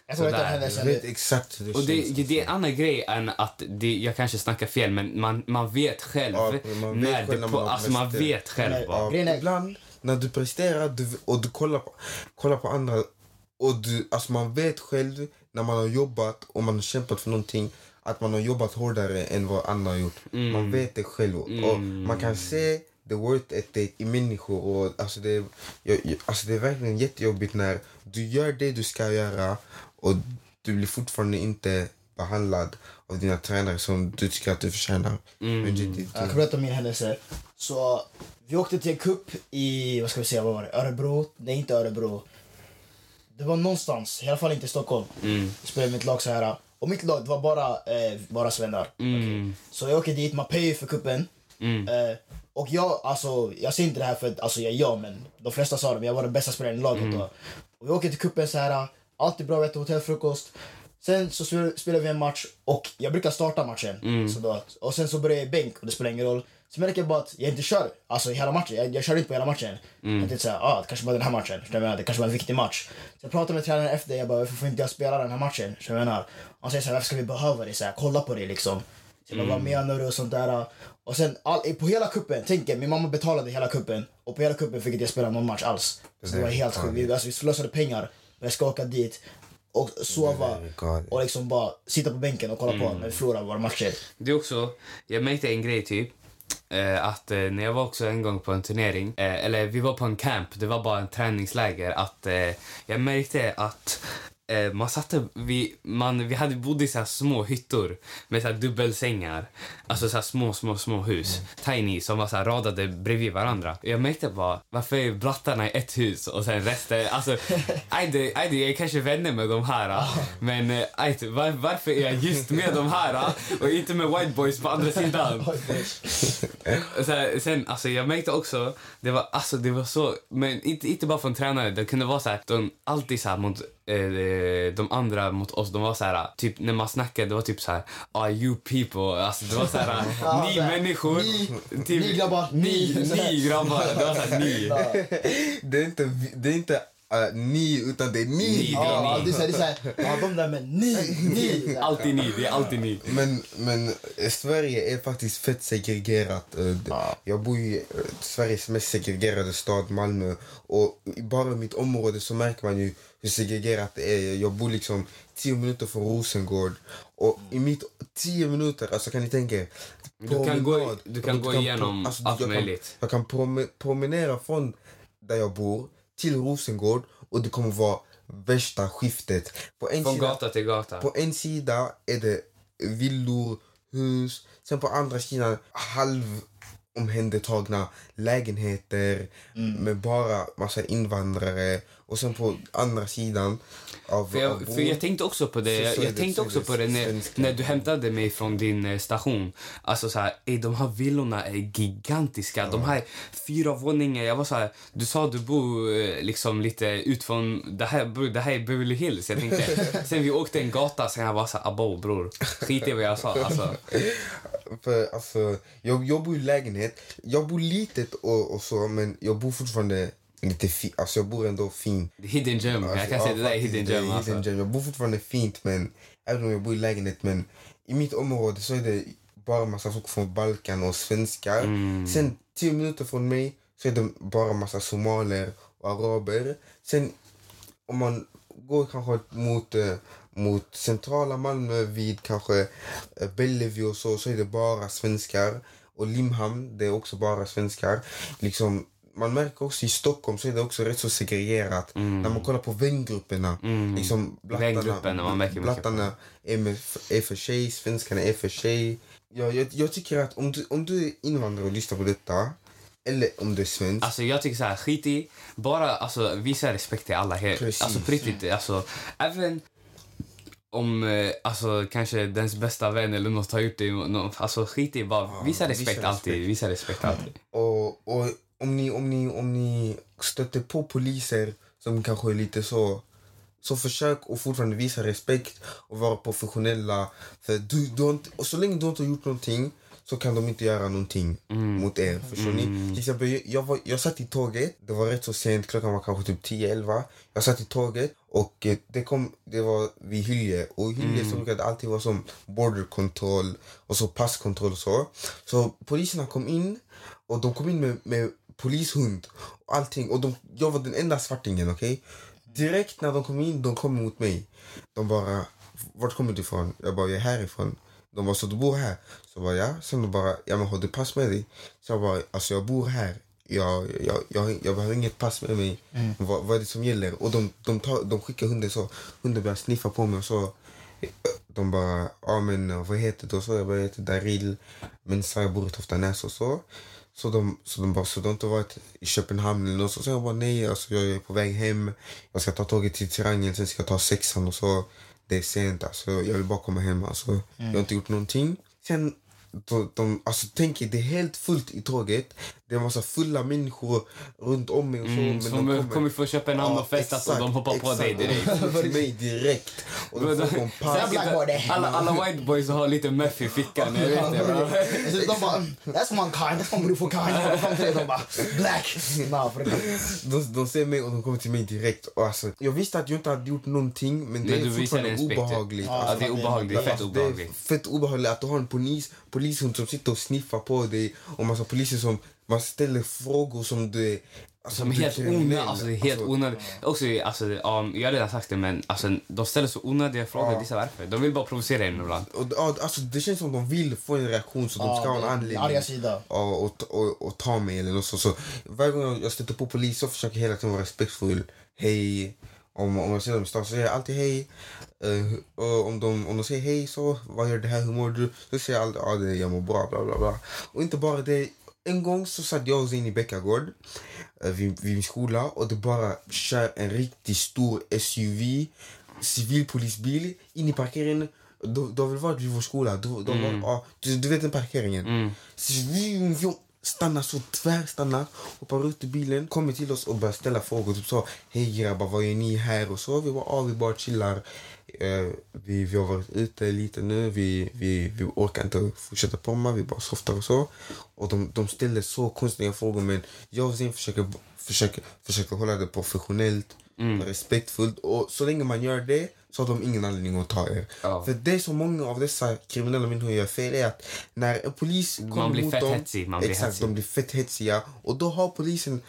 [SPEAKER 5] Jag
[SPEAKER 2] Sådär.
[SPEAKER 5] henne
[SPEAKER 3] Jag vet exakt hur det
[SPEAKER 2] Och det,
[SPEAKER 3] känns.
[SPEAKER 2] det är en annan grej än att det, jag kanske snackar fel men man, man vet själv
[SPEAKER 3] Ja, man vet
[SPEAKER 2] när
[SPEAKER 3] själv
[SPEAKER 2] det
[SPEAKER 3] när
[SPEAKER 2] på,
[SPEAKER 3] man
[SPEAKER 2] alltså man vet själv.
[SPEAKER 3] Ja, ibland när du presterar du, och du kollar på, kollar på andra och du, alltså man vet själv när man har jobbat och man har kämpat för någonting att man har jobbat hårdare än vad andra har gjort. Man vet det själv och man kan se the worth ethic i människor. Och, alltså, det, är- jag, jag, alltså, det är verkligen jättejobbigt när du gör det du ska göra och du blir fortfarande inte behandlad av dina tränare som du tycker att du förtjänar. Det,
[SPEAKER 5] Jag kan berätta om min händelse. Så vi åkte till en cup i, vad ska vi säga, vad var det? Örebro? Nej, inte Örebro. Det var någonstans, i alla fall inte i Stockholm.
[SPEAKER 2] Mm.
[SPEAKER 5] Jag spelade mitt lag så här. Och mitt lag, det var bara, eh, bara svennar.
[SPEAKER 2] Mm.
[SPEAKER 5] Så jag åker dit, man payar för kuppen.
[SPEAKER 2] Mm.
[SPEAKER 5] Eh, och jag, alltså, jag säger inte det här för att alltså, jag jag, men de flesta sa det, men jag var den bästa spelaren i laget
[SPEAKER 2] Mm.
[SPEAKER 5] då. Och vi åker till kuppen så här, allt är bra, vi äter hotellfrukost. Sen så spel- spelar vi en match och jag brukar starta matchen.
[SPEAKER 2] Mm.
[SPEAKER 5] Så då, och sen så börjar jag i bänk och det spelar ingen roll. Så märker jag bara att jag inte kör alltså, hela matchen. Jag, jag kör inte på hela matchen. Jag tänkte såhär, ah, det kanske var den här matchen. Menar? Det kanske var en viktig match. Så jag pratade med tränaren efter, jag bara, varför får inte jag spela den här matchen? Jag menar? Han säger såhär, varför ska vi behöva det? Så här, kolla på det liksom. Jag bara, vad menar du? Och sånt där. Och sen all, på hela kuppen, tänk er, min mamma betalade hela kuppen och på hela kuppen fick inte jag spela någon match alls. Så det var helt sjukt. Vi, alltså, vi slösade pengar. Men jag ska åka dit och sova
[SPEAKER 3] Det
[SPEAKER 5] och liksom bara sitta på bänken och kolla på när vi förlorar våra matcher.
[SPEAKER 2] Det är också, jag märkte en grej typ. Eh, att eh, när jag var också en gång på en turnering, eh, eller vi var på en camp, det var bara en träningsläger, att jag märkte att Eh, man satte, vi, man, vi hade bodde i så här små hyttor med så här dubbelsängar. Alltså så här små, små, små hus. Tiny, som var så radade bredvid varandra. Jag märkte bara, varför är brattarna i ett hus och sen resten, alltså, ajde, ajde, jag är kanske vänner med de här, men eh, ajde, var, varför är jag just med de här? Och inte med white boys på andra sidan? Så här, sen, alltså, jag märkte också, det var, alltså, det var så, men inte, inte bara från tränare, det kunde vara så här, de alltid så här mot eh, de andra mot oss, de var så här, typ när man snackade, det var typ så här, ah you people, alltså det var så här,
[SPEAKER 5] Ja,
[SPEAKER 2] ni
[SPEAKER 5] så här,
[SPEAKER 2] människor.
[SPEAKER 5] ni-
[SPEAKER 2] typ,
[SPEAKER 5] ni grabbar,
[SPEAKER 2] ni,
[SPEAKER 5] ni.
[SPEAKER 2] ni grabbar, det var så här, ni.
[SPEAKER 3] Det är inte, det är inte äh, ni, utan det är ni.
[SPEAKER 2] Ni.
[SPEAKER 5] Ja, det är såhär, det är såhär, ja de där men ni, ni.
[SPEAKER 2] Alltid ni, det är alltid ni.
[SPEAKER 3] Men, men eh, Sverige är faktiskt fett segregerat. Eh, Jag bor i eh, Sveriges mest segregerade stad, Malmö. Och i bara mitt område så märker man ju hur segregerat det är. Jag bor liksom 10 minuter från Rosengård. Och i mitt 10 minuter, alltså kan ni tänka er,
[SPEAKER 2] Du kan gå- du kan gå igenom
[SPEAKER 3] alltså,
[SPEAKER 2] allt
[SPEAKER 3] jag kan-
[SPEAKER 2] möjligt.
[SPEAKER 3] Jag kan prome- promenera från där jag bor till Rosengård och det kommer vara värsta skiftet. På en
[SPEAKER 2] Från
[SPEAKER 3] sida,
[SPEAKER 2] gata till gata.
[SPEAKER 3] på en sida är det villor, hus. Sen på andra sidan halv omhändertagna lägenheter med bara massa invandrare. Och sen på andra sidan av...
[SPEAKER 2] För
[SPEAKER 3] av
[SPEAKER 2] jag,
[SPEAKER 3] bron
[SPEAKER 2] för jag tänkte också på det, jag, jag tänkte också på det när, när du hämtade mig från din eh, station. Alltså så här, ey, de här villorna är gigantiska. De här fyra våningar. Jag var så här, du sa du bor eh, liksom lite ut från, det här, det här är Beverly Hills. Jag tänkte, sen vi åkte en gata, sen jag var så här, bror, skit i vad jag sa. Alltså,
[SPEAKER 3] För alltså, jag, jag bor i lägenhet. Jag bor litet och, och så, men jag bor fortfarande lite fi, Alltså jag bor ändå fint.
[SPEAKER 2] hidden gem, jag
[SPEAKER 3] Alltså,
[SPEAKER 2] kan
[SPEAKER 3] ja,
[SPEAKER 2] säga det där är hidden gem. Alltså.
[SPEAKER 3] hidden gem. Jag bor fortfarande fint, men även om jag bor i lägenhet. Men i mitt område så är det bara massa folk från Balkan och svenskar.
[SPEAKER 2] Mm.
[SPEAKER 3] Sen tio minuter från mig så är det bara massa somalier och araber. Sen om man går kanske mot, eh, mot centrala Malmö vid kanske eh, Bellevue och så, så är det bara svenskar. Och Limhamn, det är också bara svenskar. Liksom, man märker också i Stockholm så är det också rätt så segregerat. När man kollar på vängrupperna. Liksom,
[SPEAKER 2] märker mycket på
[SPEAKER 3] blattarna är, med, är för tjej, svenskarna är för tjej. Ja, jag, jag tycker att om du, om du är invandrare och lyssnar på detta, eller om du är svensk.
[SPEAKER 2] Alltså jag tycker så här, skit i, bara alltså, visa respekt till alla. Här.
[SPEAKER 3] Precis.
[SPEAKER 2] Alltså på riktigt, alltså, även om eh, alltså, kanske dens bästa vän eller något har gjort det, nå- alltså skit i, bara visa respekt
[SPEAKER 3] visa
[SPEAKER 2] alltid.
[SPEAKER 3] respekt.
[SPEAKER 2] Visa respekt alltid.
[SPEAKER 3] Och, och om, ni, om, ni, om ni stöter på poliser som kanske är lite så så försök att fortfarande visa respekt och vara professionella. För du, du inte, och så länge du inte har gjort någonting så kan de inte göra någonting mot er. Förstår ni? Till exempel, jag, var, jag satt i tåget, det var rätt så sent, klockan var kanske typ 10-11. Jag satt i tåget och eh, det, kom, det var vid Hyllie. Och i Hyllie så brukar det alltid vara som border control och så passkontroll och så. Så poliserna kom in och de kom in med, med polishund och allting. Och de, jag var den enda svartingen, okej? Direkt när de kom in, de kom mot mig. De bara, vart kommer du ifrån? Jag bara, jag är härifrån. De bara, så du bor här? Så bara, ja. Sen de bara, ja men har du pass med dig? Så jag bara, alltså jag bor här. Jag, jag, jag, jag behöver inget pass med mig. Vad, vad är det som gäller? Och de, de, tar, de skickar hunden så. Hunden börjar sniffa på mig och så. De bara, ja men vad heter du? Så jag bara, jag heter Daril. Men så jag bor i Toftanäs och så. Så de, så de bara, så du har inte varit i Köpenhamn eller något? Så jag bara, nej, alltså jag är på väg hem. Jag ska ta tåget till Triangeln, sen ska jag ta sexan och så. Det är sent, alltså jag vill bara komma hem. Alltså, Jag har inte gjort någonting. Sen de, de, alltså tänk er, det är helt fullt i tåget. Det är en massa fulla människor runt om mig och så.
[SPEAKER 2] Mm,
[SPEAKER 3] men
[SPEAKER 2] som
[SPEAKER 3] de
[SPEAKER 2] kommer få köpa en hand och festat och de hoppar på dig direkt.
[SPEAKER 3] Kommer till mig direkt. Och då får de pass.
[SPEAKER 2] Alla, alla white boys har lite meth i fickan, jag vet det.
[SPEAKER 5] de bara, "Mm, that's one kind, that's one beautiful kind. Fram till de bara, black.
[SPEAKER 3] De, de ser mig och de kommer till mig direkt. Och alltså, jag visste att jag inte hade gjort någonting men det
[SPEAKER 2] Men
[SPEAKER 3] är fortfarande obehagligt.
[SPEAKER 2] Ja, det är obehagligt. Det är fett
[SPEAKER 3] Det är
[SPEAKER 2] obehagligt.
[SPEAKER 3] fett obehagligt att du har en polis, polishund som sitter och sniffar på dig och massa poliser som man ställer frågor som du alltså,
[SPEAKER 2] Som är helt onödiga. Alltså, det är helt
[SPEAKER 3] Alltså,
[SPEAKER 2] onödigt. Också, alltså, um, jag har redan sagt det, men alltså, de ställer så onödiga frågor.
[SPEAKER 3] Ja.
[SPEAKER 2] Varför. De vill bara provocera en ibland.
[SPEAKER 3] Och, ja, alltså, det känns som de vill få en reaktion så de ska ha en anledning.
[SPEAKER 5] Arga sida.
[SPEAKER 3] och, och, och, och ta mig eller något så, så Varje gång jag stöter på polis så försöker jag hela tiden vara respektfull. Hej. Om, om jag ser dem i stan så säger jag alltid hej. Eh, och om, de, om de säger hej så, vad gör det här, hur mår du? Så säger jag alltid ja, det, jag mår bra, bla bla bla. Och inte bara det. En gång så satt jag och Zain i Bäckagård eh, vid, vid min skola och det bara kör en riktigt stor SUV, civilpolisbil in i parkeringen. De, de väl varit vid vår skola. De, de var, ja, du, du vet den parkeringen. Så vi, vi stannar så tvärstannar, hoppar ut ur bilen, kommer till oss och börjar ställa frågor. Typ så, hej grabbar, vad gör ni här? Och så. Vi bara, ah, vi bara chillar. Eh, vi, vi har varit ute lite nu, vi, vi, vi orkar inte fortsätta pomma, vi bara softar och så. Och de, de ställer så konstiga frågor men jag och Zin försöker, försöker, försöker hålla det professionellt, respektfullt. Och så länge man gör det så har de ingen anledning att ta er.
[SPEAKER 2] Ja.
[SPEAKER 3] För det som många av dessa kriminella människor gör fel är att när en polis kommer
[SPEAKER 2] blir
[SPEAKER 3] mot
[SPEAKER 2] fett
[SPEAKER 3] dem,
[SPEAKER 2] hetsig, man blir
[SPEAKER 3] exakt,
[SPEAKER 2] hetsig.
[SPEAKER 3] de blir fett hetsiga och då har polisen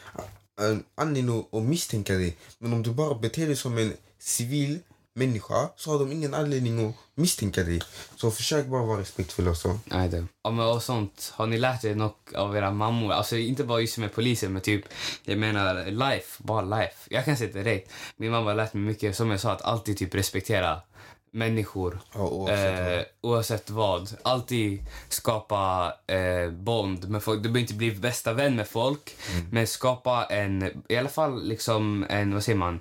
[SPEAKER 3] en anledning att misstänka dig. Men om du bara beter dig som en civil människa så har de ingen anledning att misstänka dig. Så försök bara vara respektfull och så.
[SPEAKER 2] Nej, det. Ja, men och sånt. Har ni lärt er något av era mammor? Alltså inte bara just med polisen, men typ, jag menar life, bara life. Jag kan säga direkt, min mamma har lärt mig mycket, som jag sa, att alltid typ respektera människor.
[SPEAKER 3] Ja, oavsett
[SPEAKER 2] eh, oavsett vad. Alltid skapa eh, bond med folk. Du behöver inte bli bästa vän med folk,
[SPEAKER 3] Mm.
[SPEAKER 2] men skapa en, i alla fall liksom en, vad säger man?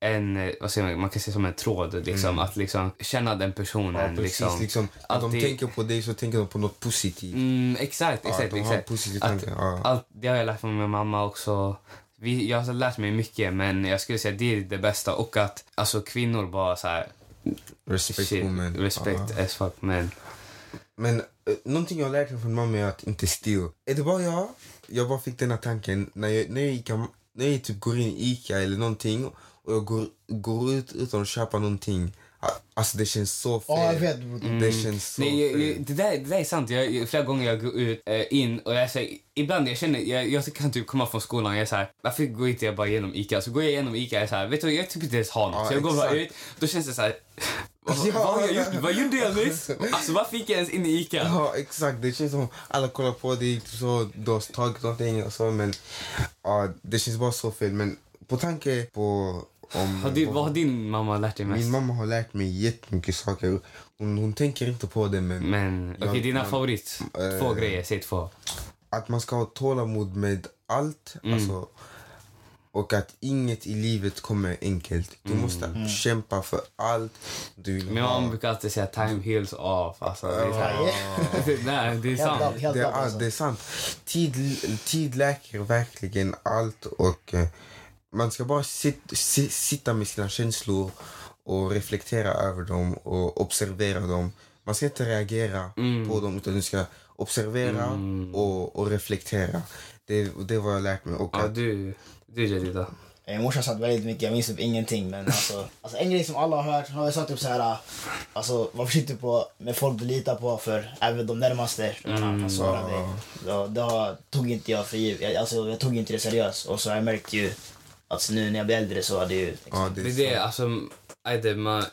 [SPEAKER 2] En, eh, vad säger man, man kan säga som en tråd, liksom. Att liksom känna den personen.
[SPEAKER 3] Mm. Ja, precis,
[SPEAKER 2] liksom.
[SPEAKER 3] liksom, att de tänker på dig så tänker de på något positivt.
[SPEAKER 2] Mm, exakt,
[SPEAKER 3] Ja,
[SPEAKER 2] exakt.
[SPEAKER 3] har
[SPEAKER 2] exakt.
[SPEAKER 3] positiv
[SPEAKER 2] Att,
[SPEAKER 3] ja.
[SPEAKER 2] allt, det har jag lärt mig med mamma också. Vi, jag har lärt mig mycket, men jag skulle säga det är det bästa. Och att alltså, kvinnor bara så här...
[SPEAKER 3] Respect
[SPEAKER 2] shit,
[SPEAKER 3] women.
[SPEAKER 2] respect
[SPEAKER 3] Ja.
[SPEAKER 2] as fuck, men...
[SPEAKER 3] Men eh, någonting jag har lärt mig från mamma är att inte steal. Är det bara jag? Jag bara fick den här tanken när jag, när jag, gick, när jag typ går in i Ica eller någonting och jag går, går ut utan att köpa någonting. Alltså det känns så fel.
[SPEAKER 5] Jag vet. bro.
[SPEAKER 3] Det känns så
[SPEAKER 2] Nej, jag, jag, det, där, det där är sant. Jag, flera gånger jag går ut, eh, in och jag säger, ibland jag känner, jag, jag kan typ komma från skolan och jag är så här, varför går inte jag bara igenom Ica? Så går jag igenom Ica och jag är så här, vet du, jag typ inte ens har något.
[SPEAKER 3] Ja,
[SPEAKER 2] så jag går bara ut, då känns det så här, vad,
[SPEAKER 3] Ja.
[SPEAKER 2] vad, har jag gjort? vad gjorde jag nyss? Alltså varför gick jag ens in i Ica?
[SPEAKER 3] Ja, exakt. Det känns som alla kollar på dig, så du har tagit någonting och så. Men ja, det känns bara så fel. Men på tanke på... Om,
[SPEAKER 2] Har du, vad har din mamma lärt dig mest?
[SPEAKER 3] Min mamma har lärt mig jättemycket saker. Hon, hon tänker inte på det men...
[SPEAKER 2] Men okej,
[SPEAKER 3] Jag-
[SPEAKER 2] dina favorit, två
[SPEAKER 3] eh,
[SPEAKER 2] grejer, säg två.
[SPEAKER 3] att man ska ha tålamod med allt.
[SPEAKER 2] Mm.
[SPEAKER 3] Alltså, och att inget i livet kommer enkelt. Du måste kämpa för allt du vill
[SPEAKER 2] Mm. Min mamma brukar alltid säga time heals off. Alltså, det är så här, Nej, det är sant.
[SPEAKER 5] helt
[SPEAKER 3] Det är,
[SPEAKER 5] alltså.
[SPEAKER 3] det är sant. Tid, tid läker verkligen allt. Och eh, Man ska bara sit, si, sitta med sina känslor och reflektera över dem och observera dem. Man ska inte reagera
[SPEAKER 2] Mm.
[SPEAKER 3] på dem utan du ska observera och, och reflektera. Det, det är vad jag har lärt mig. Och
[SPEAKER 2] Ja,
[SPEAKER 3] att,
[SPEAKER 2] du, du Jedida.
[SPEAKER 5] Min morsa sa väldigt mycket, jag minns typ ingenting. Men alltså, alltså en grej som alla har hört, har jag sagt typ så här, alltså var försiktig på med folk du litar på för även de närmaste de kan, kan såra dig. Då, då tog inte jag för giv- jag, alltså, jag tog inte det seriöst och så har jag märkt ju att nu när jag blir äldre så har det ju
[SPEAKER 3] ja, det är
[SPEAKER 2] det, alltså, Aide, man,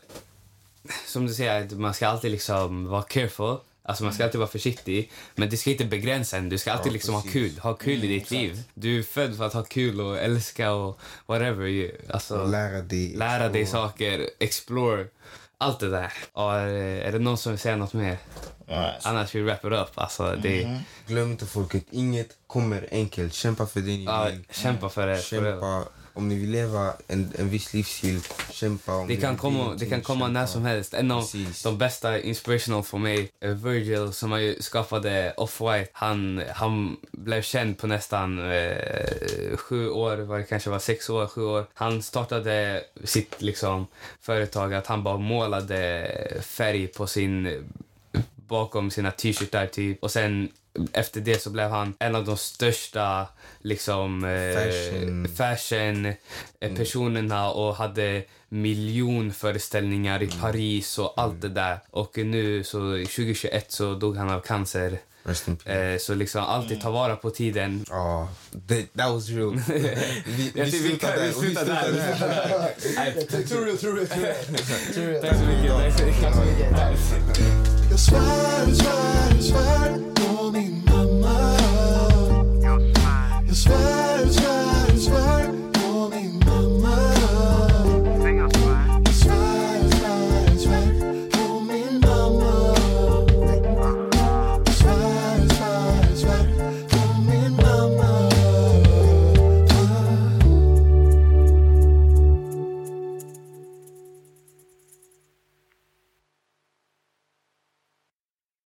[SPEAKER 2] som du säger, man ska alltid liksom vara careful. Alltså man ska alltid vara försiktig, men det ska inte begränsa en. Du ska alltid
[SPEAKER 3] Ja,
[SPEAKER 2] liksom ha kul. Ha kul i ditt liv. Du är född för att ha kul och älska och whatever. You, alltså,
[SPEAKER 3] Och lära dig.
[SPEAKER 2] lära dig saker, explore. Allt det där. Och är, är det någon som vill säga något mer?
[SPEAKER 5] Ja,
[SPEAKER 2] Annars vi wrap it up. Alltså, det,
[SPEAKER 3] Glöm inte folket, inget kommer enkelt. Kämpa för ni
[SPEAKER 2] ja, kämpa för det. för det.
[SPEAKER 3] Om ni vill leva en, en viss livsstil, kämpa. Om
[SPEAKER 2] Det kan komma, det kan komma när som helst. En av
[SPEAKER 3] Precis.
[SPEAKER 2] de bästa inspirational för mig är Virgil som har skapade Off-White. Han, han blev känd på nästan eh, sju år, var det kanske var sex år, sju år. Han startade sitt liksom, företag att han bara målade färg på sin bakom sina t-shirtar typ. Och sen efter det så blev han en av de största liksom eh,
[SPEAKER 3] Fashion.
[SPEAKER 2] fashion eh, personerna och hade miljonföreställningar i Paris och allt det där. Och nu så 2021 så dog han av cancer. Eh, så liksom alltid ta vara på tiden.
[SPEAKER 3] Ja, that, that was real. vi
[SPEAKER 2] vi slutar där.
[SPEAKER 3] vi slutar där.
[SPEAKER 5] True real, real.
[SPEAKER 2] Tack så mycket. Tack så mycket.
[SPEAKER 4] Jag svär, svär, svär zwijf.